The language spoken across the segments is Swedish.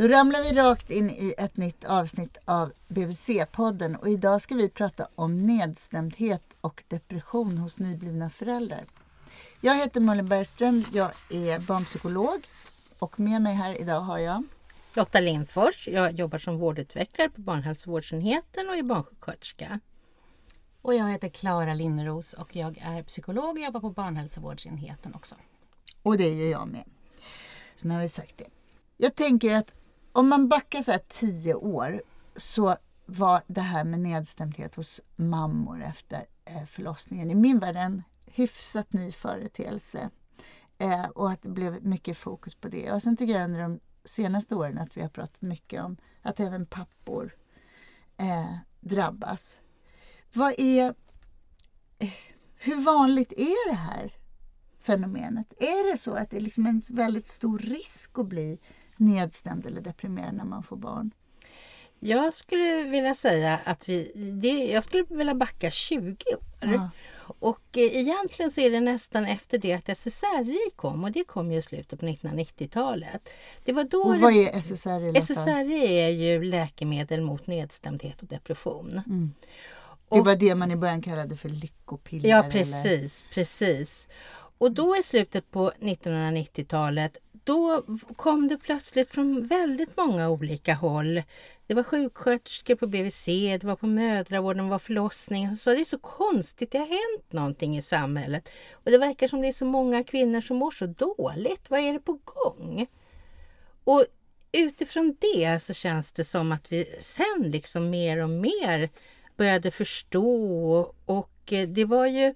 Då ramlar vi rakt in i ett nytt avsnitt av BVC-podden och idag ska vi prata om nedstämdhet och depression hos nyblivna föräldrar. Jag heter Malin Bergström, jag är barnpsykolog och med mig här idag har jag Lotta Lindfors. Jag jobbar som vårdutvecklare på barnhälsovårdsenheten och är barnsjuksköterska. Och jag heter Klara Linneros och jag är psykolog och jobbar på barnhälsovårdsenheten också. Och det gör jag med. Så nu har vi sagt det. Jag tänker att om man backar så här tio år så var det här med nedstämdhet hos mammor efter eh, förlossningen i min värld en hyfsat ny företeelse. Eh, och att det blev mycket fokus på det. Och sen tycker jag under de senaste åren att vi har pratat mycket om att även pappor eh, drabbas. Vad är... Eh, hur vanligt är det här fenomenet? Är det så att det är liksom en väldigt stor risk att bli nedstämd eller deprimerad när man får barn? Jag skulle vilja säga att vi, det, jag skulle vilja backa 20 år. Ja. Och eh, egentligen så är det nästan efter det att SSRI kom och det kom ju i slutet på 1990-talet. Det var då och vad är SSRI? SSRI är ju läkemedel mot nedstämdhet och depression. Mm. Det var det man i början kallade för lyckopiller? Ja precis, eller? precis. Och då i slutet på 1990-talet då kom det plötsligt från väldigt många olika håll. Det var sjuksköterskor på BVC, det var på mödravården, det var förlossning. Så det är så konstigt, det har hänt någonting i samhället. Och det verkar som det är så många kvinnor som mår så dåligt. Vad är det på gång? Och utifrån det så känns det som att vi sen liksom mer och mer började förstå och eh, det var ju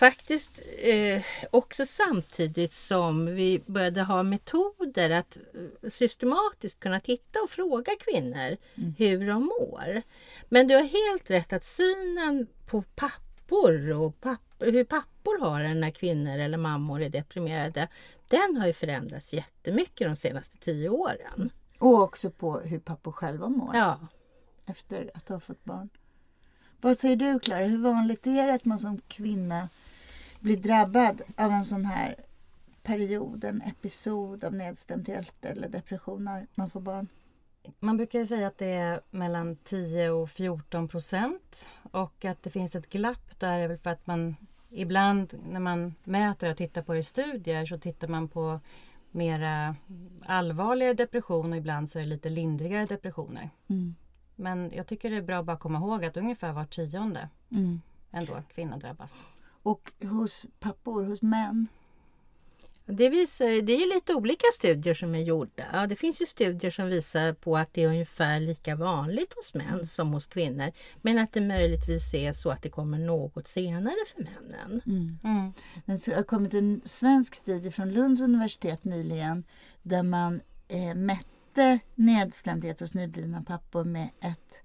faktiskt eh, också samtidigt som vi började ha metoder att eh, systematiskt kunna titta och fråga kvinnor mm. hur de mår. Men du har helt rätt att synen på pappor och papp hur pappor har det när kvinnor eller mammor är deprimerade, den har ju förändrats jättemycket de senaste tio åren. Och också på hur pappor själva mår. Ja. Efter att ha fått barn. Vad säger du Klara, hur vanligt är det att man som kvinna blir drabbad av en sån här period, en episod av nedstämdhet eller depression när man får barn? Man brukar säga att det är mellan 10 och 14 procent och att det finns ett glapp där är väl för att man ibland när man mäter och tittar på det i studier så tittar man på mera allvarligare depression och ibland så är det lite lindrigare depressioner. Mm. Men jag tycker det är bra att bara komma ihåg att ungefär var tionde mm. ändå kvinna drabbas. Och hos pappor, hos män? Det, visar, det är lite olika studier som är gjorda. Det finns ju studier som visar på att det är ungefär lika vanligt hos män mm. som hos kvinnor. Men att det möjligtvis är så att det kommer något senare för männen. Mm. Mm. Det har kommit en svensk studie från Lunds universitet nyligen där man eh, mätte nedstämdhet hos nyblivna pappor med ett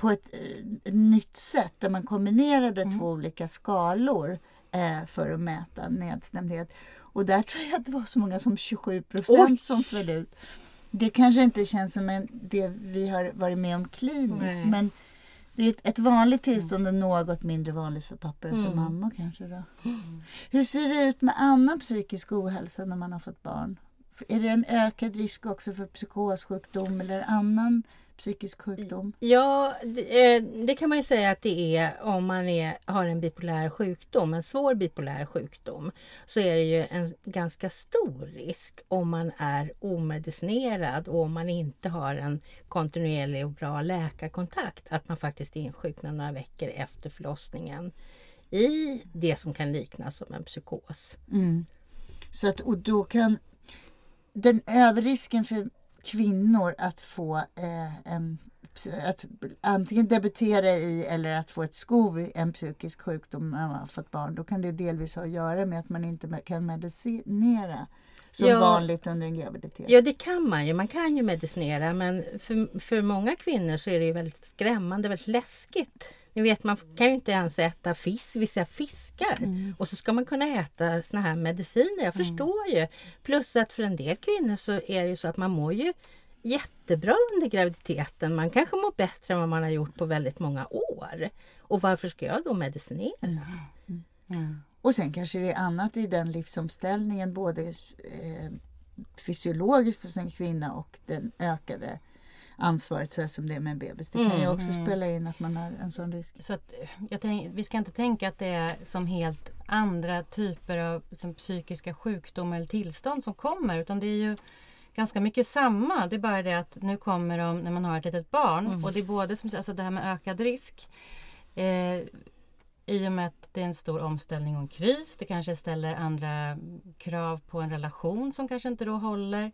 på ett eh, nytt sätt där man kombinerade mm. två olika skalor eh, för att mäta nedstämdhet. Och där tror jag att det var så många som 27 procent som föll ut. Det kanske inte känns som en, det vi har varit med om kliniskt Nej. men det är ett, ett vanligt tillstånd och något mindre vanligt för pappor än för mm. mammor kanske. Då. Mm. Hur ser det ut med annan psykisk ohälsa när man har fått barn? Är det en ökad risk också för psykossjukdom eller annan psykisk sjukdom? Ja, det, eh, det, kan man ju säga att det är om man är, har en bipolär sjukdom, en svår bipolär sjukdom. Så är det ju en ganska stor risk om man är omedicinerad och om man inte har en kontinuerlig och bra läkarkontakt att man faktiskt insjuknar några veckor efter förlossningen i det som kan liknas som en psykos. Mm. Så att, och då kan den överrisken för kvinnor att få eh, en att antingen debutera i eller att få ett skov i en psykisk sjukdom när man har fått barn, då kan det delvis ha att göra med att man inte kan medicinera som ja, vanligt under en graviditet. Ja, det kan man ju. Man kan ju medicinera, men för, för många kvinnor så är det väldigt skrämmande, väldigt läskigt ni vet man kan ju inte ens äta fisk, vissa fiskar. Mm. Och så ska man kunna äta såna här mediciner. Jag mm. förstår ju. Plus att för en del kvinnor så är det ju så att man mår ju jättebra under graviditeten. Man kanske mår bättre än vad man har gjort på väldigt många år. Och varför ska jag då medicinera? Mm. Mm. Och sen kanske det är annat i den livsomställningen, både eh, fysiologiskt hos en kvinna och den ökade ansvaret så som det är med en bebis. Det kan ju Mm. också spela in att man har en sån risk. Så att, jag tänk, vi ska inte tänka att det är som helt andra typer av som psykiska sjukdomar eller tillstånd som kommer utan det är ju ganska mycket samma. Det är bara det att nu kommer de när man har ett litet barn och det är både som, alltså det här med ökad risk eh, i och med att det är en stor omställning och en kris. Det kanske ställer andra krav på en relation som kanske inte då håller.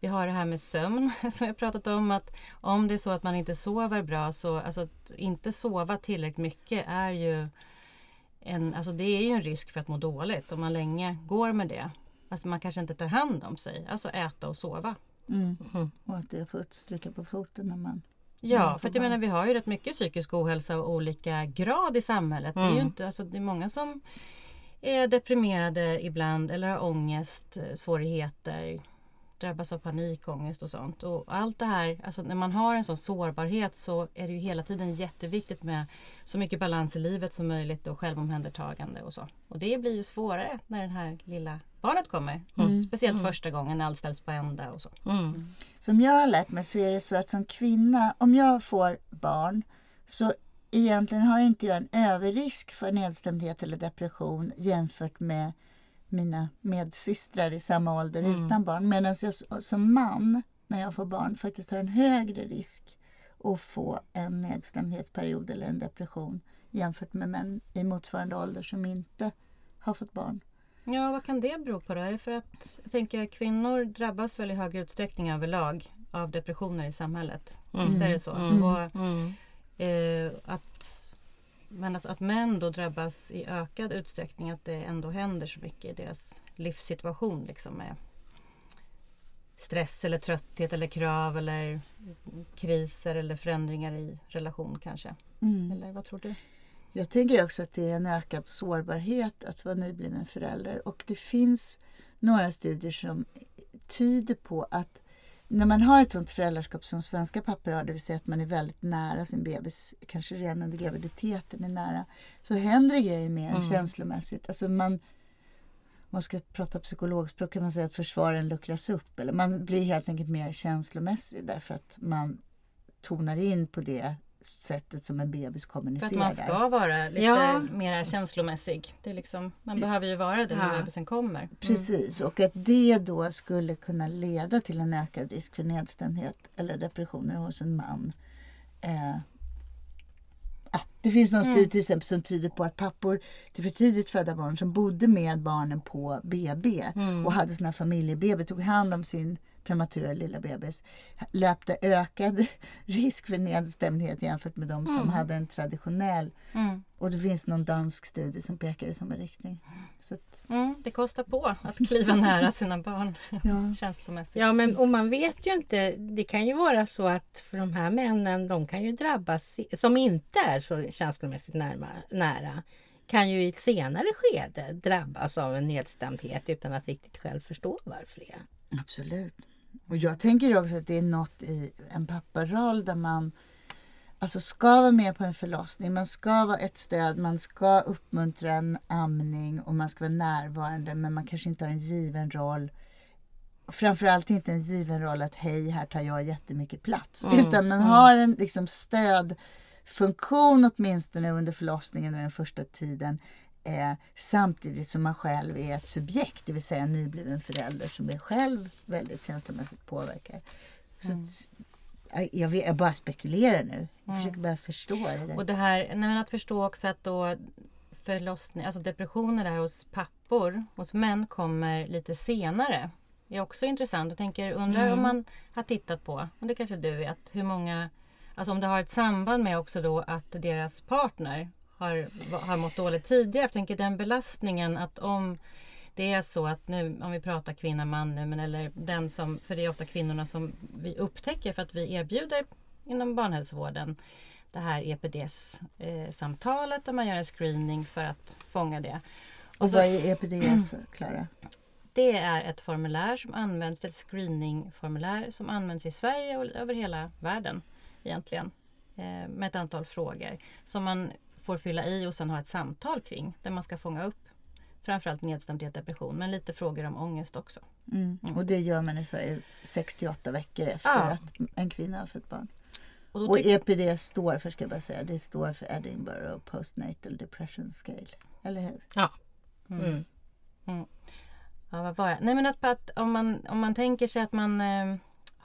Vi har det här med sömn som jag pratat om att om det är så att man inte sover bra så alltså att inte sova tillräckligt mycket är ju en, alltså det är ju en risk för att må dåligt om man länge går med det. Alltså man kanske inte tar hand om sig, alltså äta och sova. Mm. Mm. Och att det har fått stryka på foten när man Ja, Ja, för jag menar vi har ju rätt mycket psykisk ohälsa och olika grad i samhället. Det är ju Mm. inte, alltså det är många som är deprimerade ibland eller har ångest, eh, svårigheter, drabbas av panikångest och sånt. Och allt det här, alltså när man har en sån sårbarhet så är det ju hela tiden jätteviktigt med så mycket balans i livet som möjligt och självomhändertagande och så. Och det blir ju svårare när det här lilla barnet kommer. Mm. Speciellt första gången när allt ställs på ända och så. Mm. Som jag har lärt mig så är det så att som kvinna, om jag får barn så egentligen har inte jag en överrisk för nedstämdhet eller depression jämfört med mina medsystrar i samma ålder Mm. utan barn. Medan jag som man, när jag får barn, faktiskt har en högre risk att få en nedstämdhetsperiod eller en depression jämfört med män i motsvarande ålder som inte har fått barn. Ja, vad kan det bero på då? Är det för att jag tänker kvinnor drabbas väl i högre utsträckning överlag av depressioner i samhället? Mm. Visst är det så? Mm. Och, Mm. eh, att, men att, att män då drabbas i ökad utsträckning, att det ändå händer så mycket i deras livssituation liksom med stress eller trötthet eller krav eller kriser eller förändringar i relation kanske. Mm. Eller vad tror du? Jag tänker också att det är en ökad sårbarhet att vara nybliven förälder. Och det finns några studier som tyder på att när man har ett sånt föräldraskap som svenska pappor har, det vill säga att man är väldigt nära sin bebis, kanske redan under graviditeten är nära, så händer det grejer mer Mm. känslomässigt. Alltså man, man ska prata psykologspråk kan man säga att försvaren luckras upp. Eller man blir helt enkelt mer känslomässig därför att man tonar in på det sättet som en bebis För kommunicerar. att man ska vara lite Ja. mer känslomässig. Det är liksom, man behöver ju vara det när Ja. bebisen kommer. Mm. Precis, och att det då skulle kunna leda till en ökad risk för nedstämdhet eller depressioner hos en man. Eh, ja, det finns någon studie till exempel som tyder på att pappor till för tidigt födda barn som bodde med barnen på BB och hade sina familje-BB, tog hand om sin prematura lilla bebis, löpte ökad risk för nedstämdhet jämfört med de som hade en traditionell. Mm. Och det finns någon dansk studie som pekar i samma riktning. Så att, Mm, det kostar på att kliva nära sina barn ja. känslomässigt. Ja, men och man vet ju inte. Det kan ju vara så att för de här männen, de kan ju drabbas, som inte är så känslomässigt närma, nära, kan ju i ett senare skede drabbas av en nedstämdhet utan att riktigt själv förstå varför det är. Absolut. Och jag tänker också att det är något i en papparoll där man alltså ska vara med på en förlossning, man ska vara ett stöd, man ska uppmuntra en amning och man ska vara närvarande men man kanske inte har en given roll. Framförallt inte en given roll att hej, här tar jag jättemycket plats. Mm, Utan man mm. har en liksom stödfunktion åtminstone under förlossningen och den första tiden. Eh, samtidigt som man själv är ett subjekt, det vill säga en nybliven förälder som är själv väldigt känslomässigt påverkad. Så att, jag, jag, vet, jag bara spekulerar nu. Jag försöker bara förstå det. Där. Och det här, nej, att förstå också att då förlossning, alltså depressioner där hos pappor, hos män kommer lite senare. Det är också intressant. Jag tänker, undrar om man har tittat på, och det kanske du vet, hur många, alltså om det har ett samband med också då att deras partner har, har mått dåligt tidigare. Jag tänker den belastningen att om det är så att nu, om vi pratar kvinna, man nu, men eller den som, för det är ofta kvinnorna som vi upptäcker för att vi erbjuder inom barnhälsovården det här EPDS-samtalet där man gör en screening för att fånga det. och så- vad är EPDS, Klara? Det är ett formulär som används, ett screeningformulär som används i Sverige och över hela världen egentligen. Eh, med ett antal frågor som man får fylla i och sen ha ett samtal kring där man ska fånga upp framförallt nedstämdhet, depression men lite frågor om ångest också. Mm. Och det gör man i Sverige 68 veckor efter Ja. att en kvinna har fått barn. Och Och EPD står för, ska jag bara säga, det står för Edinburgh Postnatal Depression Scale. Eller hur? Ja. Mm. Ja, vad var jag? Nej men att, att om, man, om man tänker sig att man eh,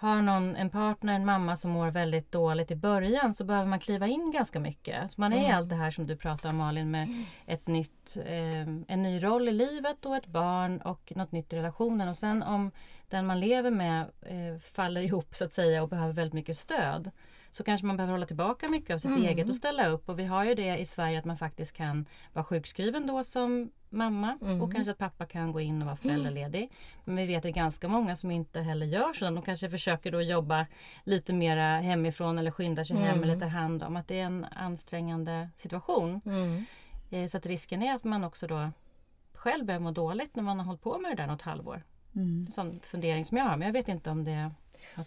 har någon, en partner, en mamma som mår väldigt dåligt i början så behöver man kliva in ganska mycket. Så man är allt det här som du pratar om Malin med ett nytt, eh, en ny roll i livet och ett barn och något nytt i relationen. Och sen om den man lever med eh, faller ihop så att säga och behöver väldigt mycket stöd så kanske man behöver hålla tillbaka mycket av sitt eget och ställa upp. Och vi har ju det i Sverige att man faktiskt kan vara sjukskriven då som mamma och kanske att pappa kan gå in och vara föräldraledig. Men vi vet att det är ganska många som inte heller gör så. De kanske försöker då jobba lite mera hemifrån eller skyndar sig hem eller tar hand om. Att det är en ansträngande situation. Mm. Eh, Så att risken är att man också då själv börjar må dåligt när man har hållit på med det där något halvår. Mm. Sån fundering som jag har men jag vet inte om det är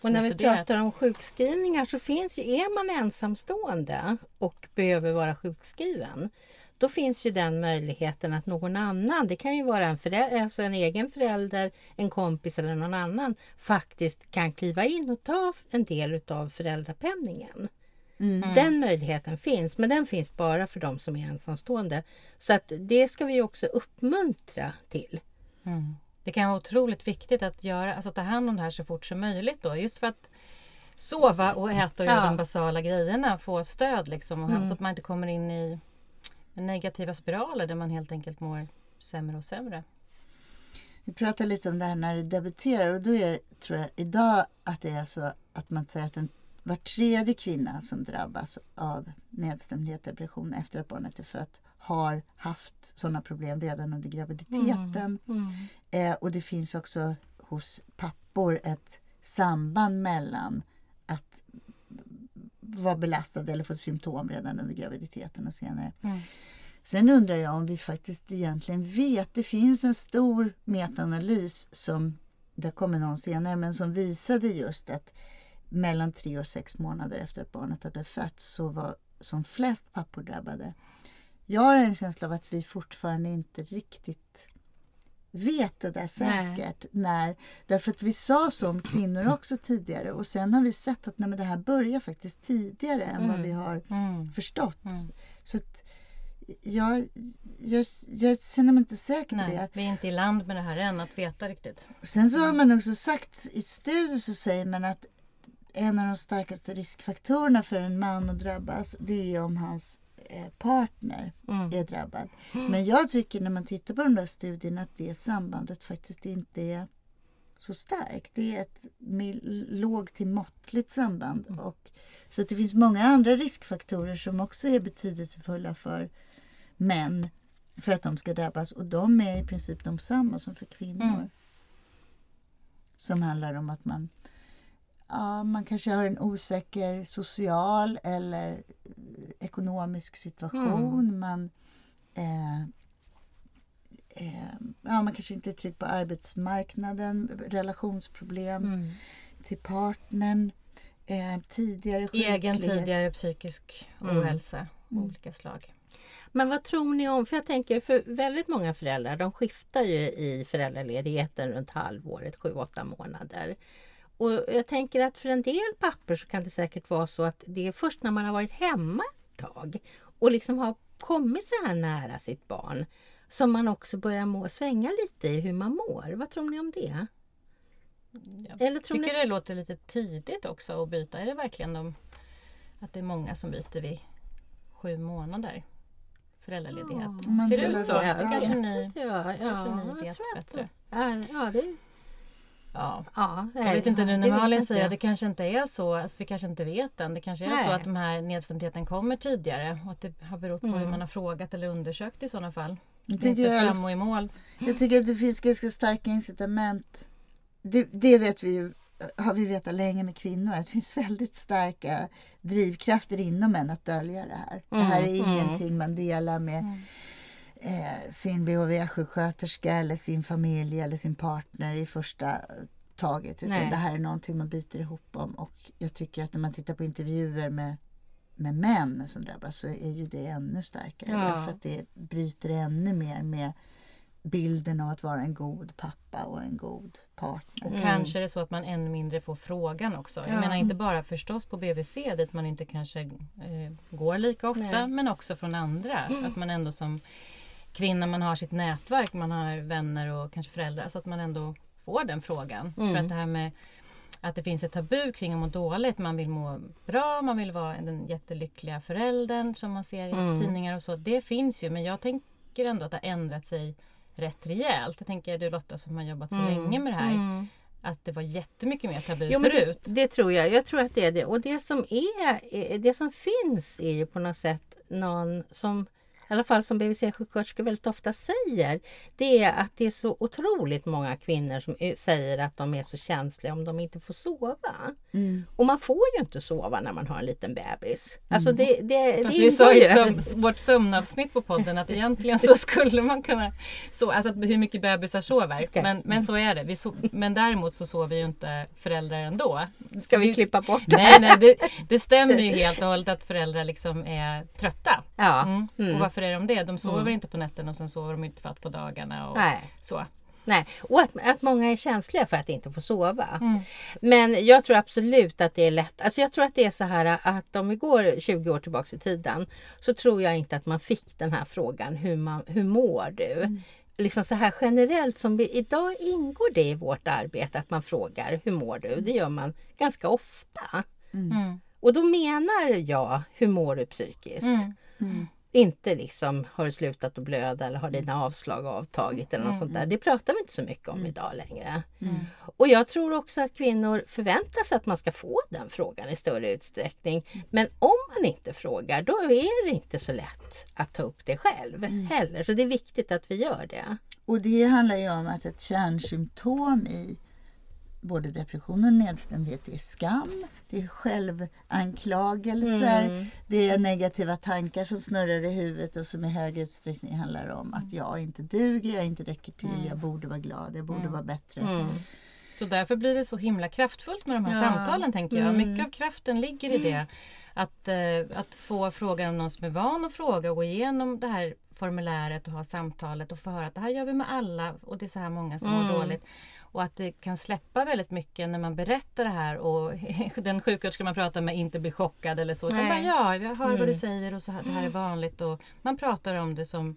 Och när är vi studerat. pratar om sjukskrivningar så finns ju, är man ensamstående och behöver vara sjukskriven då finns ju den möjligheten att någon annan, det kan ju vara en, förä- alltså en egen förälder, en kompis eller någon annan, faktiskt kan kliva in och ta en del utav föräldrapenningen. Mm. Den möjligheten finns, men den finns bara för de som är ensamstående. Så att det ska vi ju också uppmuntra till. Mm. Det kan vara otroligt viktigt att göra, alltså ta hand om det här så fort som möjligt då. Just för att sova och äta och göra Ja. de basala grejerna. Få stöd liksom. Och Mm. Så att man inte kommer in i negativa spiraler där man helt enkelt mår sämre och sämre. Vi pratar lite om det här när det debuterar och då är det, tror jag idag att det är så att man säger att en, var tredje kvinna som drabbas av nedstämdhet, depression efter att barnet är fött har haft sådana problem redan under graviditeten. Eh, och det finns också hos pappor ett samband mellan att vara belastad eller få symptom redan under graviditeten och senare. Mm. Sen undrar jag om vi faktiskt egentligen vet. Det finns en stor metaanalys som, det kommer någon senare, men som visade just att mellan tre och sex månader efter att barnet hade fötts så var som flest pappor drabbade. Jag har en känsla av att vi fortfarande inte riktigt vet det där säkert. När, därför att vi sa så om kvinnor också tidigare och sen har vi sett att nej, det här börjar faktiskt tidigare än vad vi har Mm. förstått. Så att jag, jag, jag känner mig inte säker på Nej, det. vi är inte i land med det här än att veta riktigt. Sen så har man också sagt i studier så säger man att en av de starkaste riskfaktorerna för en man att drabbas det är om hans partner Mm. är drabbad. Men jag tycker när man tittar på de där studierna att det sambandet faktiskt inte är så starkt. Det är ett lågt till måttligt samband. Och, så att det finns många andra riskfaktorer som också är betydelsefulla för män för att de ska drabbas och de är i princip de samma som för kvinnor. Mm. Som handlar om att man Ja, man kanske har en osäker social eller ekonomisk situation. Man, eh, eh, ja, man kanske inte är trygg på arbetsmarknaden, relationsproblem Mm. till partnern, eh, tidigare Egen sjuklighet. tidigare psykisk Mm. ohälsa av olika slag. Men vad tror ni om, för jag tänker för väldigt många föräldrar de skiftar ju i föräldraledigheten runt halvåret, sju, åtta månader. Och jag tänker att för en del pappor så kan det säkert vara så att det är först när man har varit hemma ett tag och liksom har kommit så här nära sitt barn som man också börjar må, svänga lite i hur man mår. Vad tror ni om det? Jag Eller tror tycker ni... det låter lite tidigt också att byta. Är det verkligen de, att det är många som byter vid sju månader föräldraledighet? Ja, man Ser det ut så? Det kanske ni. Ja, vet bättre. ja, det... Ja. Ja, Jag vet inte nu det när Malin inte säger att det kanske inte är så. Alltså vi kanske inte vet än. Det kanske är Nej. så att de här nedstämdheten kommer tidigare och att det har berott på hur Mm. man har frågat eller undersökt i sådana fall. Jag Inte tycker, fram och i mål. Jag tycker att det finns ganska starka incitament. Det, det vet vi ju, har vi vetat länge med kvinnor, att det finns väldigt starka drivkrafter inom en att dölja det här. det här är Mm, mm. ingenting man delar med eh, sin BHV-sjuksköterska eller sin familj eller sin partner i första taget. Utan Nej. det här är någonting man biter ihop om. Och jag tycker att när man tittar på intervjuer med, med män som drabbas så är ju det ännu starkare. Ja. För att det bryter ännu mer med bilden av att vara en god pappa och en god partner. Och Mm. kanske är det så att man ännu mindre får frågan också. Jag Ja. menar inte bara förstås på BVC dit man inte kanske eh, går lika ofta Nej. men också från andra. Att man ändå som kvinna man har sitt nätverk, man har vänner och kanske föräldrar så att man ändå får den frågan. Mm. För att det här med att det finns ett tabu kring att må dåligt. Man vill må bra, man vill vara den jättelyckliga föräldern som man ser i Mm. tidningar och så. Det finns ju men jag tänker ändå att det har ändrat sig rätt rejält. Jag tänker du Lotta som har jobbat så länge med det här. Mm. Att det var jättemycket mer tabu Jo, men det, förut. det tror jag. Jag tror att det är det. Och det som, är, eh, det som finns är ju på något sätt någon som i alla fall som BVC-sjuksköterskor väldigt ofta säger, det är att det är så otroligt många kvinnor som säger att de är så känsliga om de inte får sova. Mm. Och man får ju inte sova när man har en liten bebis. Alltså det, det, det Fast vi sa i ju. sömn, vårt sömnavsnitt på podden att egentligen så skulle man kunna så, alltså hur mycket bebisar sover. Okej. Men, men så är det. Vi so, men däremot så sover ju inte föräldrar ändå. Ska vi klippa bort det? Nej, nej det, det stämmer ju helt och hållet att föräldrar liksom är trötta. Ja. Mm. Mm. Och varför är de det? De sover inte på nätterna och sen sover de inte fatt på dagarna. Och Nej. så. Nej, och att, att många är känsliga för att inte få sova. Mm. Men jag tror absolut att det är lätt. Alltså jag tror att det är så här att om vi går 20 år tillbaks i tiden så tror jag inte att man fick den här frågan hur, man, hur mår du? Liksom så här generellt som vi, idag ingår det i vårt arbete att man frågar hur mår du? Det gör man ganska ofta. Mm. Och då menar jag hur mår du psykiskt? Mm. Inte liksom har du slutat att blöda eller har dina avslag avtagit eller något sånt där. Det pratar vi inte så mycket om idag längre. Mm. Och jag tror också att kvinnor förväntar sig att man ska få den frågan i större utsträckning. Men om man inte frågar då är det inte så lätt att ta upp det själv heller. Så det är viktigt att vi gör det. Och det handlar ju om att ett kärnsymptom i både depression och nedstämdhet är skam, det är självanklagelser, Mm. det är negativa tankar som snurrar i huvudet och som i hög utsträckning handlar om att jag inte duger, jag inte räcker till, jag borde vara glad, jag borde vara bättre. Mm. Så därför blir det så himla kraftfullt med de här Ja. samtalen tänker jag. Mm. Mycket av kraften ligger i det. Att, eh, att få frågan av någon som är van att fråga och gå igenom det här formuläret och ha samtalet och få höra att det här gör vi med alla och det är så här många som Mm. mår dåligt. Och att det kan släppa väldigt mycket när man berättar det här och den sjuksköterska man pratar med inte blir chockad eller så. Utan bara, ja, jag hör vad du Mm. säger och så här, det här är vanligt och man pratar om det som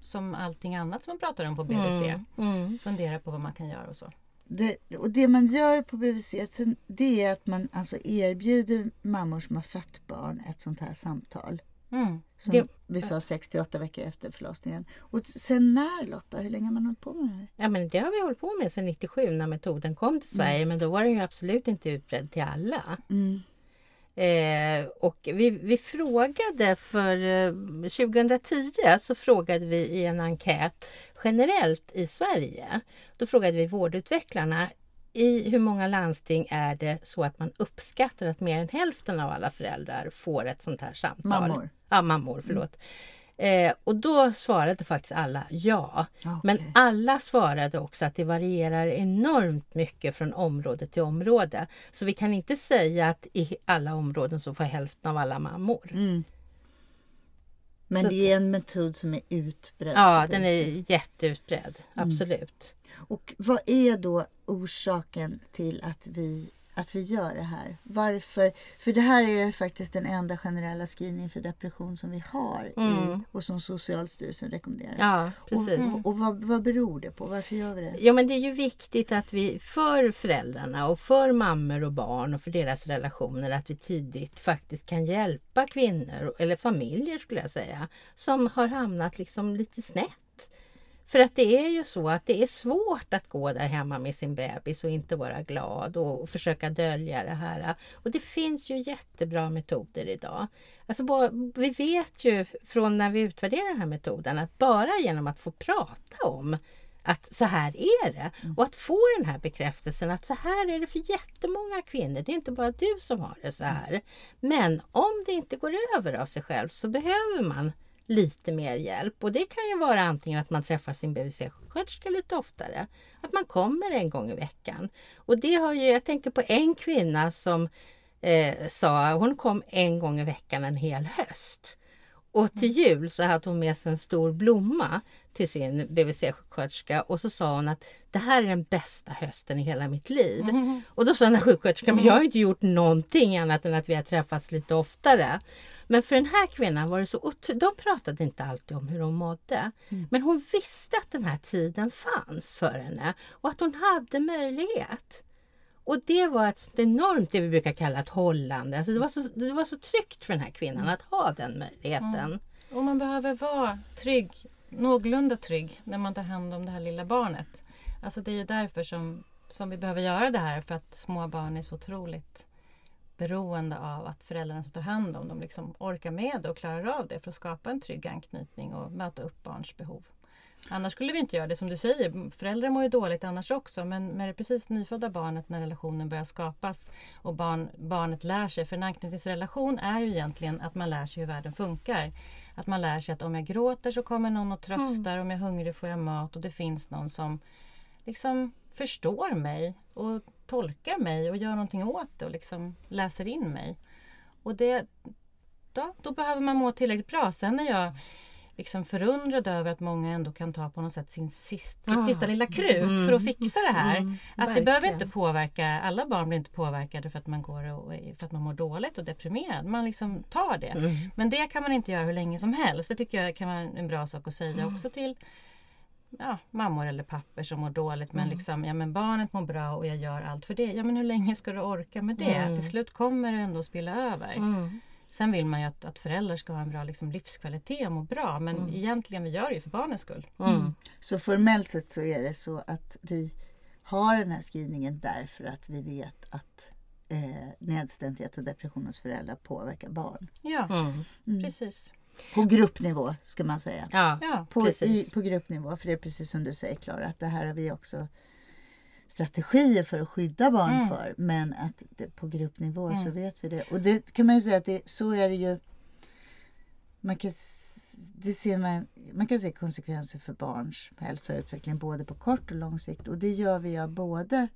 som allting annat som man pratar om på BVC. Mm. Mm. Fundera på vad man kan göra och så. Det, och det man gör på BVC det är att man alltså erbjuder mammor som har fött barn ett sånt här samtal. Mm. Som Det- vi sa 68 veckor efter förlossningen. Och sen när Lotta? Hur länge har man hållit på med det här? Ja men det har vi hållit på med sedan 97 när metoden kom till Sverige men då var den ju absolut inte utbredd till alla. Mm. Eh, och vi, vi frågade för eh, 2010 så frågade vi i en enkät generellt i Sverige. Då frågade vi vårdutvecklarna i hur många landsting är det så att man uppskattar att mer än hälften av alla föräldrar får ett sånt här samtal? Mammor. Ja, mammor, förlåt. Eh, och då svarade faktiskt alla ja. Okej. Men alla svarade också att det varierar enormt mycket från område till område. Så vi kan inte säga att i alla områden så får hälften av alla mammor. Mm. Men Så- det är en metod som är utbredd. Ja, den är jätteutbredd. Absolut. Och vad är då orsaken till att vi, att vi gör det här? Varför? För det här är faktiskt den enda generella screening för depression som vi har i, Mm. och som Socialstyrelsen rekommenderar. Ja, precis. Och, och vad, vad beror det på? Varför gör vi det? Ja men det är ju viktigt att vi för föräldrarna och för mammor och barn och för deras relationer att vi tidigt faktiskt kan hjälpa kvinnor eller familjer skulle jag säga som har hamnat liksom lite snett. För att det är ju så att det är svårt att gå där hemma med sin bebis och inte vara glad och försöka dölja det här. Och det finns ju jättebra metoder idag. Alltså, bara- vi vet ju från när vi utvärderar den här metoden att bara genom att få prata om att så här är det och att få den här bekräftelsen att så här är det för jättemånga kvinnor. Det är inte bara du som har det så här. Men om det inte går över av sig själv så behöver man lite mer hjälp och det kan ju vara antingen att man träffar sin BVC-sjuksköterska lite oftare, att man kommer en gång i veckan. Och det har ju, jag tänker på en kvinna som eh, sa, hon kom en gång i veckan en hel höst. Och till jul så hade hon med sig en stor blomma till sin BVC-sjuksköterska och så sa hon att det här är den bästa hösten i hela mitt liv. Mm. Och då sa den här sjuksköterskan, men jag har inte gjort någonting annat än att vi har träffats lite oftare. Men för den här kvinnan var det så De pratade inte alltid om hur hon mådde. Men hon visste att den här tiden fanns för henne och att hon hade möjlighet. Och det var ett enormt, det vi brukar kalla ett hållande. Alltså det, var så, det var så tryggt för den här kvinnan att ha den möjligheten. Och man behöver vara trygg, någorlunda trygg, när man tar hand om det här lilla barnet. Alltså det är ju därför som, som vi behöver göra det här, för att små barn är så otroligt beroende av att föräldrarna som tar hand om dem liksom orkar med det och klarar av det för att skapa en trygg anknytning och möta upp barns behov. Annars skulle vi inte göra det som du säger. Föräldrar mår ju dåligt annars också men med det precis nyfödda barnet när relationen börjar skapas och barn, barnet lär sig. För en anknytningsrelation är ju egentligen att man lär sig hur världen funkar. Att man lär sig att om jag gråter så kommer någon och tröstar, om jag är hungrig får jag mat och det finns någon som liksom förstår mig och tolkar mig och gör någonting åt det och liksom läser in mig. Och det, då, då behöver man må tillräckligt bra. Sen är jag liksom förundrad över att många ändå kan ta på något sätt sin sist, sitt Ah. sista lilla krut Mm. för att fixa det här. Mm, att det behöver inte påverka, alla barn blir inte påverkade för att man går och, för att man mår dåligt och deprimerad. Man liksom tar det. Mm. Men det kan man inte göra hur länge som helst. Det tycker jag kan vara en bra sak att säga också till ja, mammor eller pappor som mår dåligt. Men, liksom, ja, men barnet mår bra och jag gör allt för det. Ja men hur länge ska du orka med det? Mm. Till slut kommer det ändå att spilla över. Mm. Sen vill man ju att, att föräldrar ska ha en bra liksom, livskvalitet och må bra. Men Mm. egentligen vi gör det ju för barnens skull. Mm. Så formellt sett så är det så att vi har den här skrivningen därför att vi vet att eh, nedstämdhet och depression hos föräldrar påverkar barn. Ja, Mm. precis. På gruppnivå ska man säga. Ja, Ja. På, Precis. i, på gruppnivå, för det är precis som du säger Klara, att det här har vi också strategier för att skydda barn Mm. för. Men att det, på gruppnivå så Mm. vet vi det. Och det kan man ju säga att det, så är det ju. Man kan, det ser man, man kan se konsekvenser för barns hälsa och utveckling både på kort och lång sikt. Och det gör vi av både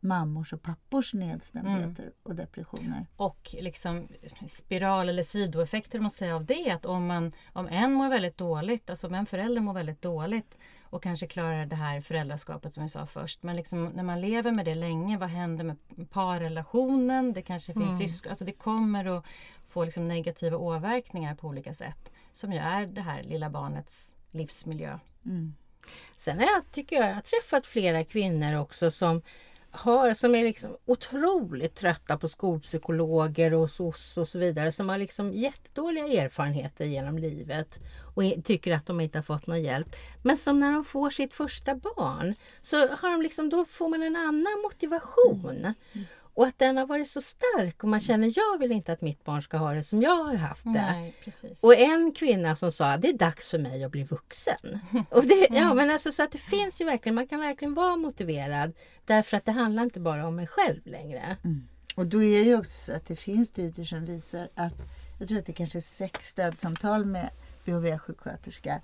mammors och pappors nedstämdheter och depressioner. Och liksom spiral eller sidoeffekter man säger av det. Att om, man, om en mår väldigt dåligt, alltså om en förälder mår väldigt dåligt och kanske klarar det här föräldraskapet som vi sa först. Men liksom, när man lever med det länge, vad händer med parrelationen? Det kanske finns syskon. Alltså det kommer att få liksom negativa åverkningar på olika sätt. Som ju är det här lilla barnets livsmiljö. Mm. Sen har jag, tycker jag, jag har träffat flera kvinnor också som har, som är liksom otroligt trötta på skolpsykologer och SOS och så vidare som har liksom jättedåliga erfarenheter genom livet och tycker att de inte har fått någon hjälp. Men som när de får sitt första barn så har de liksom, då får man en annan motivation. Mm. Och att den har varit så stark och man känner jag vill inte att mitt barn ska ha det som jag har haft det. Nej. Och en kvinna som sa det är dags för mig att bli vuxen. Och det, ja, men alltså, så att det finns ju verkligen, man kan verkligen vara motiverad därför att det handlar inte bara om mig själv längre. Och då är det ju också så att det finns studier som visar att jag tror att det kanske är sex stödsamtal med BHV-sjuksköterska.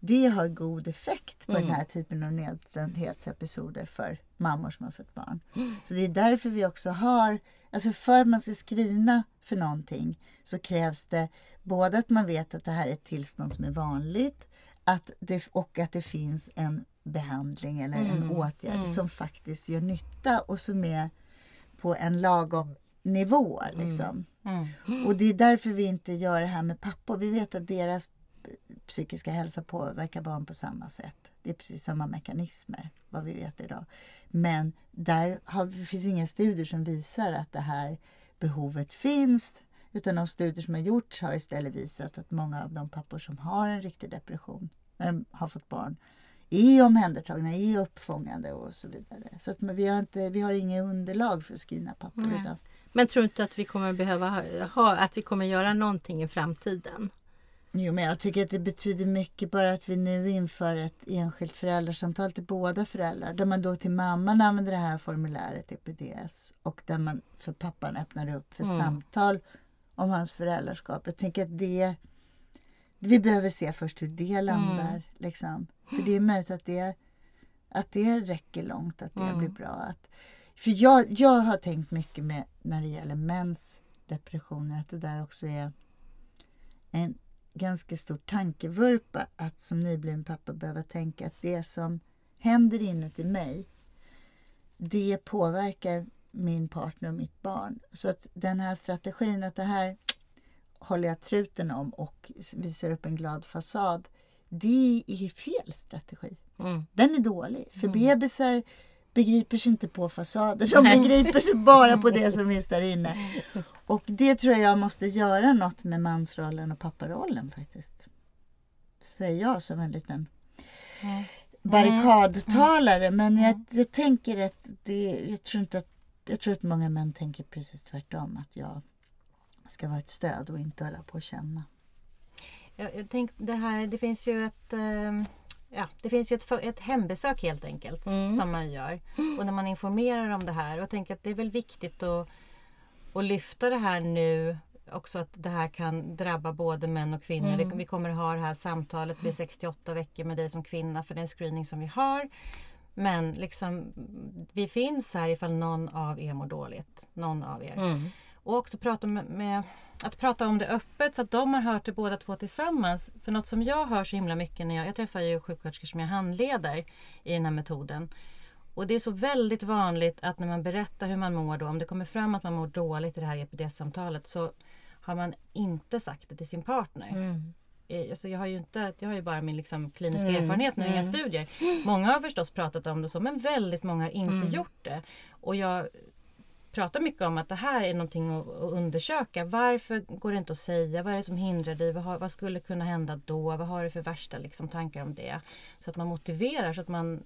Det har god effekt på den här typen av nedstämdhetsepisoder för mammor som har fått barn. Så det är därför vi också har, alltså för att man ska screena för någonting så krävs det både att man vet att det här är ett tillstånd som är vanligt att det, och att det finns en behandling eller en åtgärd som faktiskt gör nytta och som är på en lagom nivå. Liksom. Mm. Och det är därför vi inte gör det här med pappor. Vi vet att deras psykiska hälsa påverkar barn på samma sätt. Det är precis samma mekanismer, vad vi vet idag. Men där har, det finns inga studier som visar att det här behovet finns. Utan de studier som har gjorts har istället visat att många av de pappor som har en riktig depression när de har fått barn är omhändertagna, är uppfångande och så vidare. Så att men vi har, inte, vi har inget underlag för att skriva pappor Nej. idag. Men tror inte att vi kommer behöva ha, att vi kommer göra någonting i framtiden? Jo, men jag tycker att det betyder mycket bara att vi nu inför ett enskilt föräldrasamtal till båda föräldrar. Där man då till mamman använder det här formuläret i PDS och där man för pappan öppnar upp för Mm. samtal om hans föräldraskap. Jag tänker att det vi behöver se först hur det landar. Liksom. För det är möjligt att det, att det räcker långt, att det Mm. blir bra. Att, för jag, jag har tänkt mycket med när det gäller mäns depressioner att det där också är en ganska stor tankevurpa att som nybliven pappa behöva tänka att det som händer inuti mig det påverkar min partner och mitt barn. Så att den här strategin att det här håller jag truten om och visar upp en glad fasad. Det är fel strategi. Mm. Den är dålig. För bebisar begriper sig inte på fasader. De begriper sig bara på det som finns där inne. Och det tror jag måste göra något med mansrollen och papparollen faktiskt. Säger jag som en liten barrikadtalare. Men jag, jag tänker att det, jag tror inte att jag tror att många män tänker precis tvärtom. Att jag ska vara ett stöd och inte hålla på att känna. Jag, jag tänk, det, här, det finns ju ett, eh, ja, det finns ju ett, ett hembesök helt enkelt som man gör. Och när man informerar om det här. Och tänker att det är väl viktigt att, att lyfta det här nu. Också att det här kan drabba både män och kvinnor. Det, vi kommer ha det här samtalet vid 68 veckor med dig som kvinna för den screening som vi har. Men liksom, vi finns här ifall någon av er mår dåligt. Någon av er. Mm. Och också prata med, med, att prata om det öppet så att de har hört det båda två tillsammans. För något som jag hör så himla mycket när jag, jag träffar ju sjuksköterskor som jag handleder i den här metoden. Och det är så väldigt vanligt att när man berättar hur man mår då, om det kommer fram att man mår dåligt i det här EPD-samtalet så har man inte sagt det till sin partner. Mm. Eh, Alltså jag, har ju inte, jag har ju bara min liksom kliniska Mm, erfarenhet nu, inga mm. studier. Många har förstås pratat om det så, men väldigt många har inte Mm. gjort det. Och jag pratar mycket om att det här är någonting att, att undersöka. Varför går det inte att säga? Vad är det som hindrar dig? Vad, har, vad skulle kunna hända då? Vad har du för värsta liksom, tankar om det? Så att man motiverar, så att man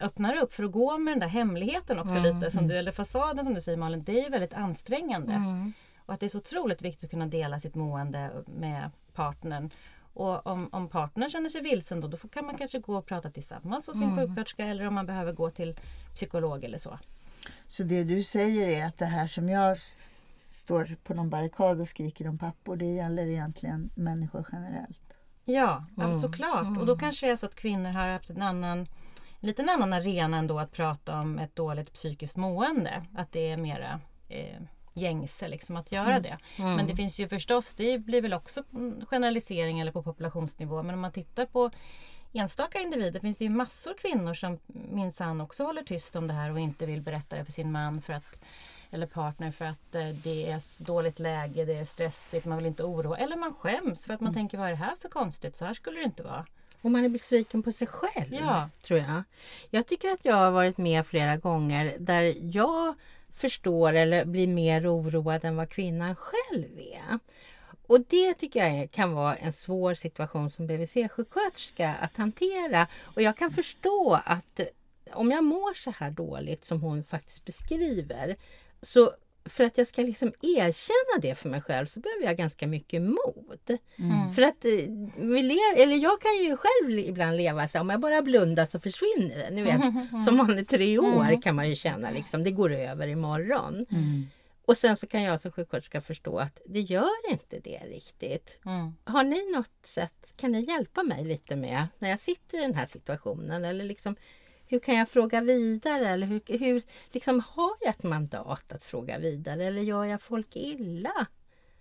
öppnar upp för att gå med den där hemligheten också Mm, lite. Som du, eller fasaden som du säger Malin, det är väldigt ansträngande. Mm. Och att det är så otroligt viktigt att kunna dela sitt mående med partnern. Och om, om partnern känner sig vilsen då, då kan man kanske gå och prata tillsammans hos sin Mm. sjuksköterska eller om man behöver gå till psykolog eller så. Så det du säger är att det här som jag står på någon barrikad och skriker om pappor, det gäller egentligen människor generellt. Ja, Mm. mm. såklart. Och då kanske det är så att kvinnor har haft en annan en liten annan arena ändå att prata om ett dåligt psykiskt mående. Att det är mera eh, gängse liksom att göra det. Men det finns ju förstås, det blir väl också en generalisering eller på populationsnivå. Men om man tittar på enstaka individer finns det ju massor kvinnor som minsann också håller tyst om det här och inte vill berätta det för sin man för att eller partner för att eh, det är dåligt läge, det är stressigt, man vill inte oroa. Eller man skäms för att man tänker vad är det här för konstigt, så här skulle det inte vara. Och man är besviken på sig själv, Ja. tror jag. Jag tycker att jag har varit med flera gånger där jag förstår eller blir mer oroad än vad kvinnan själv är. Och det tycker jag kan vara en svår situation som BVC-sjuksköterska att hantera. Och jag kan förstå att om jag mår så här dåligt som hon faktiskt beskriver så för att jag ska liksom erkänna det för mig själv så behöver jag ganska mycket mod. För att eh, vi lev, eller jag kan ju själv ibland leva så här, om jag bara blundar så försvinner det. Ni vet, som man är tre år kan man ju känna liksom, det går över imorgon. Och sen så kan jag som sjuksköterska förstå att det gör inte det riktigt. Mm. Har ni något sätt, kan ni hjälpa mig lite med när jag sitter i den här situationen? Eller liksom, hur kan jag fråga vidare? Eller hur, hur liksom, har jag ett mandat att fråga vidare? Eller gör jag folk illa?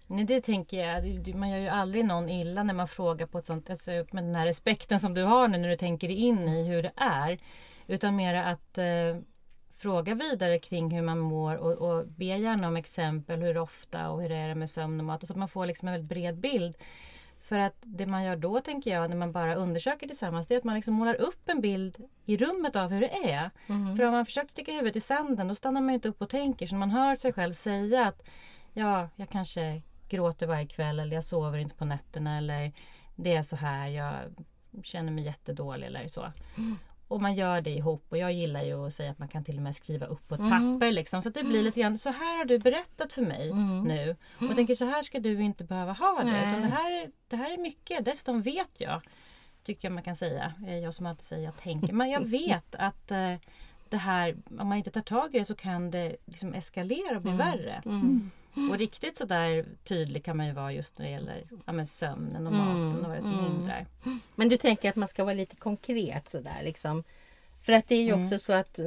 Nej, det tänker jag. Man gör ju aldrig någon illa när man frågar på ett sånt alltså, med den här respekten som du har nu när du tänker in i hur det är. Utan mera att eh, fråga vidare kring hur man mår och, och be gärna om exempel hur ofta och hur är det med sömn och mat. Så att man får liksom en väldigt bred bild. För att det man gör då tänker jag när man bara undersöker tillsammans det är att man liksom målar upp en bild i rummet av hur det är. För har man försökt sticka huvudet i sanden då stannar man inte upp och tänker. Så när man hör sig själv säga att ja, jag kanske gråter varje kväll eller jag sover inte på nätterna eller det är så här, jag känner mig jättedålig eller så. Och man gör det ihop och jag gillar ju att säga att man kan till och med skriva upp på ett papper liksom. Så att det blir lite grann, så här har du berättat för mig nu. Och jag tänker så här ska du inte behöva ha det. Utan det, här, är- det här är mycket, dessutom vet jag, tycker jag man kan säga. Jag som alltid säger jag tänker. Men jag vet att eh, det här, om man inte tar tag i det så kan det liksom eskalera och bli värre. Och riktigt sådär tydlig kan man ju vara just när det gäller ja, men sömnen och maten och vad det är som hindrar. Men du tänker att man ska vara lite konkret sådär liksom. För att det är ju också så att,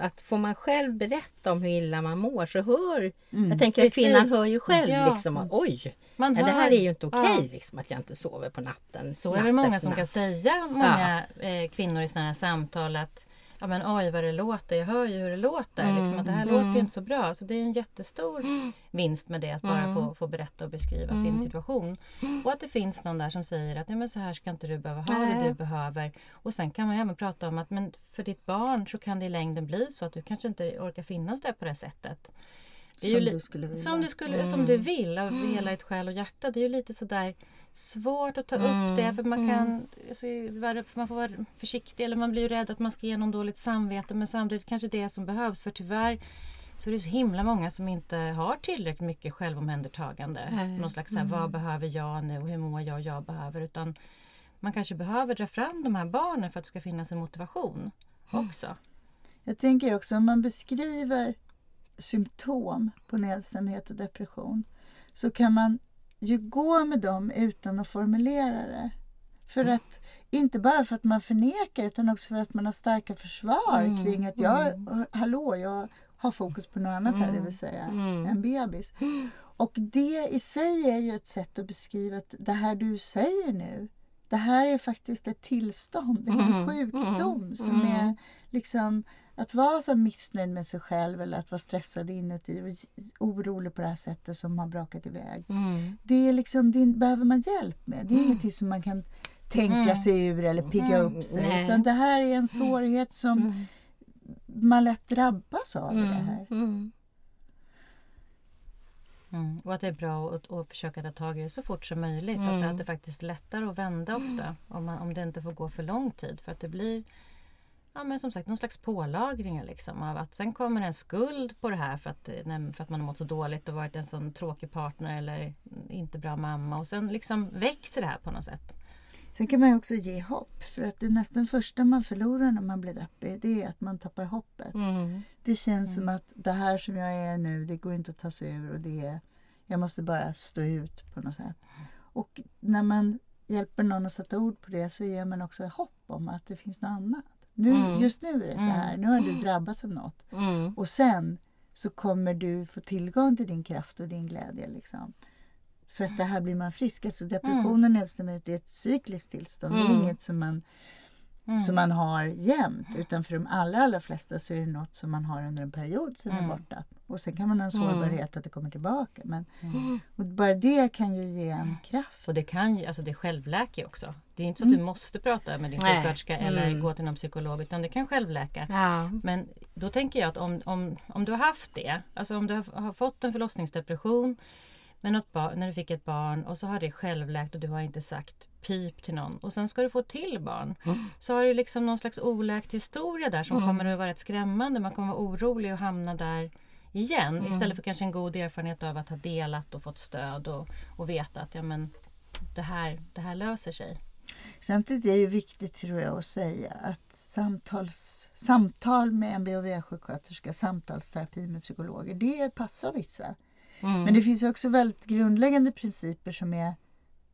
att får man själv berätta om hur illa man mår så hör... Jag tänker att kvinnan Precis. hör ju själv Ja. liksom oj! Man ja, det här är ju inte okej Ja. liksom att jag inte sover på natten. Så är natt det många som kan natt. säga, många eh, kvinnor i sådana här samtal att Ja men oj vad det låter, jag hör ju hur det låter. Mm, Liksom, att det här mm. låter ju inte så bra. Så det är en jättestor vinst med det att bara Mm. få, få berätta och beskriva sin situation. Och att det finns någon där som säger att Nej, men så här ska inte du behöva ha det Nej. du behöver. Och sen kan man ju även prata om att men för ditt barn så kan det i längden bli så att du kanske inte orkar finnas där på det sättet. Det Som li- du skulle vilja. Som du, skulle, Mm. som du vill av hela ditt själ och hjärta. Det är ju lite sådär svårt att ta Mm. upp det för man kan alltså, vara- för man får vara försiktig eller man blir rädd att man ska ge någon dåligt samvete men samtidigt kanske det som behövs för tyvärr så är det så himla många som inte har tillräckligt mycket självomhändertagande. Nej. Någon slags här, vad behöver jag nu och hur mår jag och jag behöver utan man kanske behöver dra fram de här barnen för att det ska finnas en motivation också. Jag tänker också om man beskriver symptom på nedstämdhet och depression så kan man ju gå med dem utan att formulera det. För att, inte bara för att man förnekar utan också för att man har starka försvar Mm, kring att jag, hallå, jag har fokus på något annat här, det vill säga Mm. en bebis. Och det i sig är ju ett sätt att beskriva att det här du säger nu, det här är faktiskt ett tillstånd, det är en Mm, sjukdom mm, som mm. är liksom att vara så missnöjd med sig själv eller att vara stressad inuti och orolig på det här sättet som har brakat iväg. Mm. Det är liksom, det behöver man hjälp med. Det är ingenting som man kan tänka sig ur eller pigga upp sig. Nej. Utan det här är en svårighet som man lätt drabbas av i det här. Mm. Mm. Och att det är bra att, att försöka ta tag i det så fort som möjligt. Att, Mm. det, att det faktiskt är lättare att vända ofta om, man, om det inte får gå för lång tid. För att det blir ja, men som sagt någon slags pålagring. Liksom, av att sen kommer en skuld på det här för att, eh, för att man har mått så dåligt och varit en sån tråkig partner eller inte bra mamma. Och sen liksom växer det här på något sätt. Sen kan man ju också ge hopp. För att det nästan första man förlorar när man blir deppig det är att man tappar hoppet. Mm. Det känns som att det här som jag är nu, det går inte att ta sig ur och det är, jag måste bara stå ut på något sätt. Och när man hjälper någon att sätta ord på det så ger man också hopp om att det finns något annat. Nu, Mm. Just nu är det så här, nu har du drabbats av något. Mm. Och sen så kommer du få tillgång till din kraft och din glädje. Liksom. För att det här blir man frisk. Alltså depression och nedstämdhet är ett cykliskt tillstånd. Det är Mm. inget som man, Mm. som man har jämt. Utan för de allra, allra flesta så är det något som man har under en period, sen är Mm. borta. Och sen kan man ha en sårbarhet att det kommer tillbaka. Men Mm. och bara det kan ju ge en kraft. Och det kan ju, alltså det självläker också. Det är inte så att du måste prata med din sjuksköterska eller Mm. gå till någon psykolog utan det kan självläka. Ja. Men då tänker jag att om, om, om du har haft det, alltså om du har fått en förlossningsdepression med något barn, när du fick ett barn och så har det självläkt och du har inte sagt pip till någon och sen ska du få till barn. Så har du liksom någon slags oläkt historia där som kommer att vara rätt skrämmande. Man kommer vara orolig och hamna där igen istället för kanske en god erfarenhet av att ha delat och fått stöd och, och veta att ja, men, det, här, det här löser sig. Samtidigt är det viktigt tror jag att säga att samtals, samtal med en BHV-sjuksköterska, samtalsterapi med psykologer, det passar vissa. Mm. Men det finns också väldigt grundläggande principer som är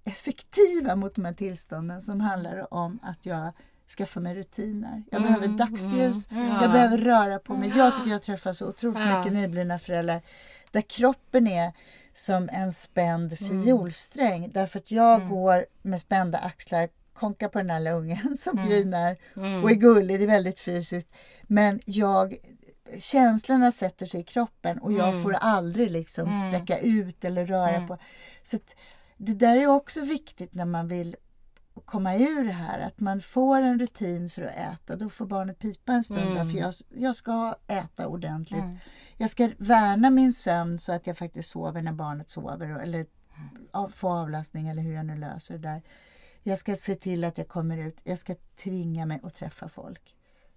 effektiva mot de här tillstånden som handlar om att jag skaffar mig rutiner. Jag Mm, behöver dagsljus, mm, jag ja. behöver röra på mig. Jag tycker jag träffar så otroligt Ja. mycket nyblivna föräldrar där kroppen är som en spänd fiolsträng därför att jag går med spända axlar konkar på den här lilla ungen som grinar och är gullig, det är väldigt fysiskt. Men jag, känslorna sätter sig i kroppen och jag får aldrig liksom sträcka ut eller röra på. Så det där är också viktigt när man vill komma ur det här, att man får en rutin för att äta. Då får barnet pipa en stund, där, för jag, jag ska äta ordentligt. Jag ska värna min sömn så att jag faktiskt sover när barnet sover eller av- få avlastning eller hur jag nu löser det där. Jag ska se till att jag kommer ut. Jag ska tvinga mig att träffa folk.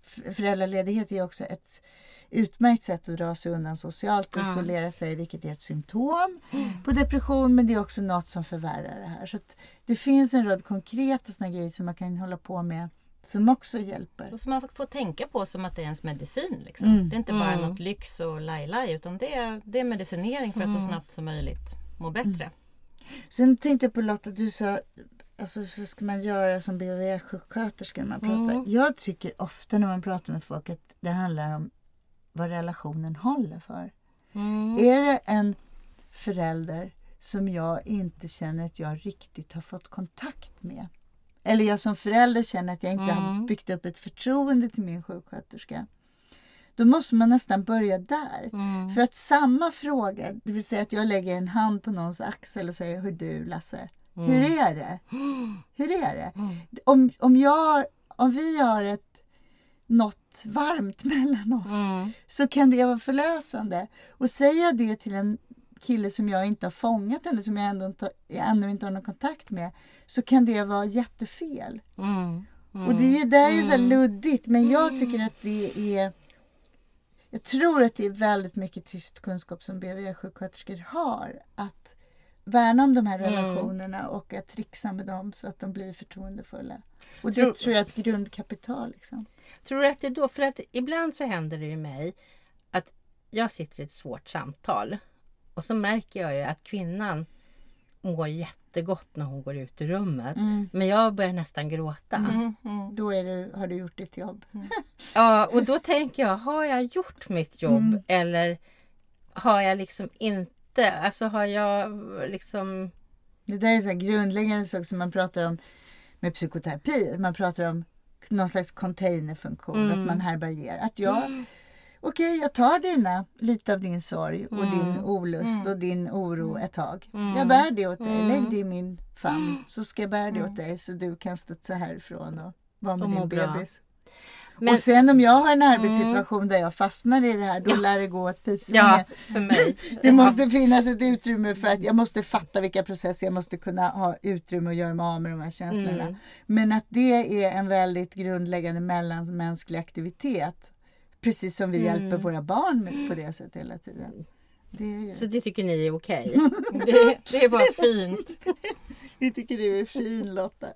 Föräldraledighet är också ett utmärkt sätt att dra sig undan socialt och Ja. isolera sig, vilket är ett symptom på depression, men det är också något som förvärrar det här. Så att det finns en rad konkreta såna grejer som man kan hålla på med som också hjälper. Och som man får tänka på som att det är ens medicin. Liksom. Mm. Det är inte bara Mm. något lyx och laj-laj utan det är, det är medicinering för att så snabbt som möjligt må bättre. Sen tänkte jag på Lotta, du sa alltså hur ska man göra som BVV-sjuksköterska när man pratar? Mm. Jag tycker ofta när man pratar med folk att det handlar om vad relationen håller för. Mm. Är det en förälder som jag inte känner att jag riktigt har fått kontakt med? Eller jag som förälder känner att jag inte har Mm. byggt upp ett förtroende till min sjuksköterska. Då måste man nästan börja där. Mm. För att samma fråga, det vill säga att jag lägger en hand på någons axel och säger Hur du Lasse, Mm. hur är det? Hur är det? Om, om, jag, om vi har ett något varmt mellan oss Mm. så kan det vara förlösande. Och säger jag det till en kille som jag inte har fångat eller som jag ändå inte, jag ännu inte har någon kontakt med så kan det vara jättefel. Mm. Mm. Och det är, där är så här luddigt men jag tycker att det är jag tror att det är väldigt mycket tyst kunskap som BVE-sjuksköterskor har. Att värna om de här Mm. relationerna och att trixa med dem så att de blir förtroendefulla. Och det Tror- tror jag är ett grundkapital. Liksom. Tror du att det är då, för att ibland så händer det ju mig att jag sitter i ett svårt samtal och så märker jag ju att kvinnan mår jättegott när hon går ut ur rummet. Men jag börjar nästan gråta. Mm, mm. Då är det, har du gjort ditt jobb. Ja, och då tänker jag, har jag gjort mitt jobb eller har jag liksom inte, alltså har jag liksom... Det där är så grundläggande saker som man pratar om med psykoterapi. Man pratar om någon slags containerfunktion, Mm. att man härbärgerar. Att jag, okej, jag tar dina, lite av din sorg och Mm. din olust och din oro ett tag. Mm. Jag bär det åt dig, Mm. lägg det i min famn så ska jag bära det åt dig så du kan studsa härifrån och vara med Och din bebis. Men, Och sen om jag har en arbetssituation där jag fastnar i det här, då Ja. lär det gå åt pipsvängen. ja, för mig. Det måste finnas ett utrymme för att jag måste fatta vilka processer jag måste kunna ha utrymme att göra mig av med de här känslorna. Mm. Men att det är en väldigt grundläggande mellanmänsklig aktivitet. Precis som vi Mm. hjälper våra barn med på det sättet hela tiden. Det ju, Så det tycker ni är okej? Det, det är bara fint. vi tycker du är fin Lotta.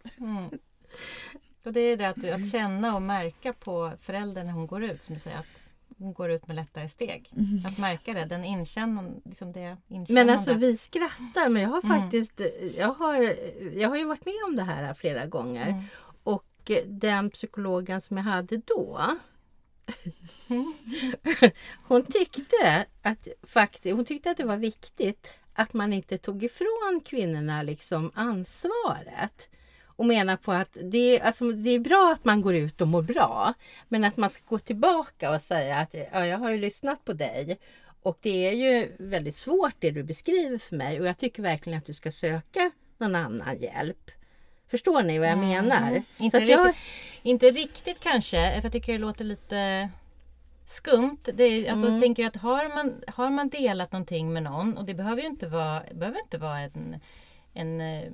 Mm. Och det är det att, att känna och märka på föräldern när hon går ut. Som du säger, att hon går ut med lättare steg. Att märka det, den inkännande, liksom det inkännande. Men alltså vi skrattar men jag har Mm. faktiskt jag har, jag har ju varit med om det här flera gånger. Mm. Och den psykologen som jag hade då hon tyckte att faktiskt, hon tyckte att det var viktigt att man inte tog ifrån kvinnorna liksom ansvaret. Och menar på att det, alltså, det är bra att man går ut och mår bra. Men att man ska gå tillbaka och säga att ja, jag har ju lyssnat på dig. Och det är ju väldigt svårt det du beskriver för mig. Och jag tycker verkligen att du ska söka någon annan hjälp. Förstår ni vad jag menar? Inte, Så att jag, riktigt, inte riktigt kanske, för jag tycker det låter lite skumt. Det är, alltså, Mm. jag tänker att har man, har man delat någonting med någon och det behöver ju inte vara, behöver inte vara en, en eh,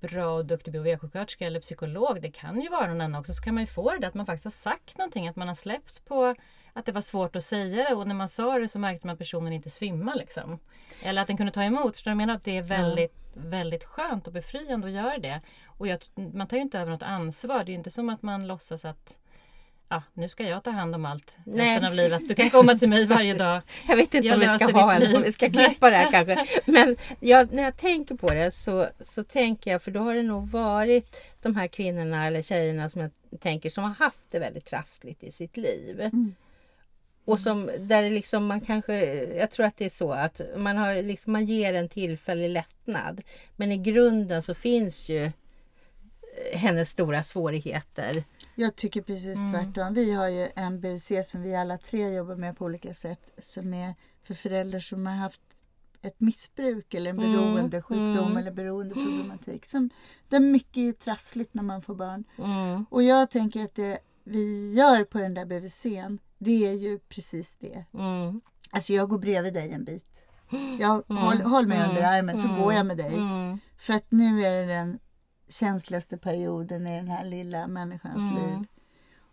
bra och duktig BHV-sjuksköterska eller psykolog. Det kan ju vara någon annan också. Så kan man ju få det där att man faktiskt har sagt någonting. Att man har släppt på att det var svårt att säga det och när man sa det så märkte man att personen inte svimmar. Liksom. Eller att den kunde ta emot. Förstår du vad jag menar? Att det är väldigt, väldigt skönt och befriande att göra det. Och jag, man tar ju inte över något ansvar. Det är ju inte som att man låtsas att ah, nu ska jag ta hand om allt Nej. resten av livet. Du kan komma till mig varje dag. Jag vet inte Jag om vi ska ha eller om vi ska klippa det här kanske. Men jag, när jag tänker på det så, så tänker jag, för då har det nog varit de här kvinnorna eller tjejerna som jag tänker som har haft det väldigt trassligt i sitt liv. Mm. Och som, där det liksom man kanske, jag tror att det är så att man, har liksom, man ger en tillfällig lättnad. Men i grunden så finns ju eh, hennes stora svårigheter. Jag tycker precis Mm. tvärtom. Vi har ju en BVC som vi alla tre jobbar med på olika sätt som är för föräldrar som har haft ett missbruk eller en Mm, beroendesjukdom mm. eller beroendeproblematik. Som, där mycket är trassligt när man får barn. Mm. Och jag tänker att det vi gör på den där BVCn, det är ju precis det. Mm. Alltså jag går bredvid dig en bit. Jag, håll, håll mig under armen så går jag med dig. Mm. För att nu är det den känsligaste perioden i den här lilla människans Mm. liv.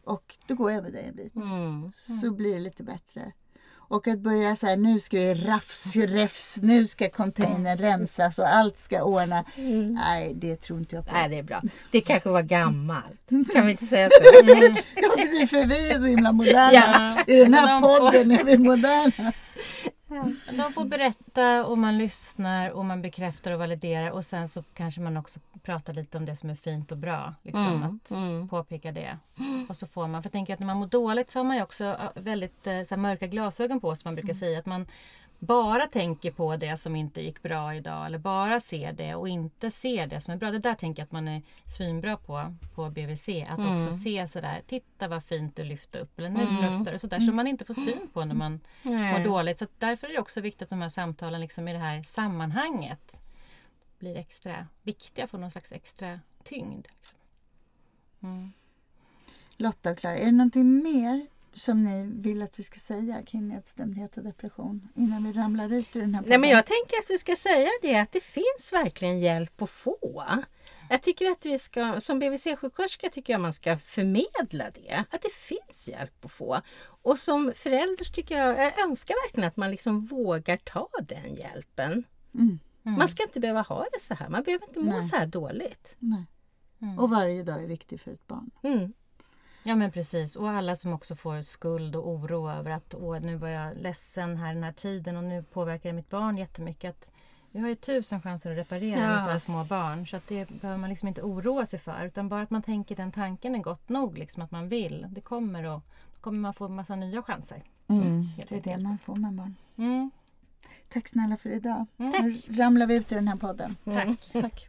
Och då går jag med dig en bit. Mm. Så blir det lite bättre. Och att börja så här, nu ska vi rafs, räfs, nu ska containern rensas och allt ska ordna. Mm. Nej, det tror inte jag på. Nej, det är bra. Det kanske var gammalt. Kan vi inte säga så? Ja, precis, för vi är så himla moderna. Ja. I den här podden är vi moderna. De får berätta och man lyssnar och man bekräftar och validerar och sen så kanske man också pratar lite om det som är fint och bra. Liksom, Mm, att mm. påpeka det. Och så får man, för jag tänker att när man mår dåligt så har man ju också väldigt eh, så här, mörka glasögon på som man brukar säga. Att man bara tänker på det som inte gick bra idag eller bara ser det och inte ser det som är bra. Det där tänker jag att man är svinbra på på BVC. Att Mm. också se sådär, titta vad fint du lyfte upp eller nu tröstar du sådär som man inte får syn på när man mår Nej. dåligt. Så därför är det också viktigt att de här samtalen liksom i det här sammanhanget blir extra viktiga, får någon slags extra tyngd. Liksom. Mm. Lotta och Clara, är det någonting mer som ni vill att vi ska säga kring nedstämdhet och depression innan vi ramlar ut ur den här Nej, men podden? jag tänker att vi ska säga det att det finns verkligen hjälp att få. Jag tycker att vi ska, som BVC-sjuksköterska tycker jag man ska förmedla det. Att det finns hjälp att få. Och som förälder tycker jag, jag önskar verkligen att man liksom vågar ta den hjälpen. Mm, Man ska inte behöva ha det så här. Man behöver inte må Nej. så här dåligt. nej. Mm. Och varje dag är viktig för ett barn. Mm. Ja men precis och alla som också får skuld och oro över att Åh, nu var jag ledsen här den här tiden och nu påverkar det mitt barn jättemycket. Att vi har ju tusen chanser att reparera Ja. med så här små barn så att det behöver man liksom inte oroa sig för utan bara att man tänker den tanken är gott nog liksom att man vill. Det kommer och då kommer man få massa nya chanser. Mm, helt det är det man får med barn. Mm. Tack snälla för idag. Mm. Nu ramlar vi ut ur den här podden. Mm. Tack.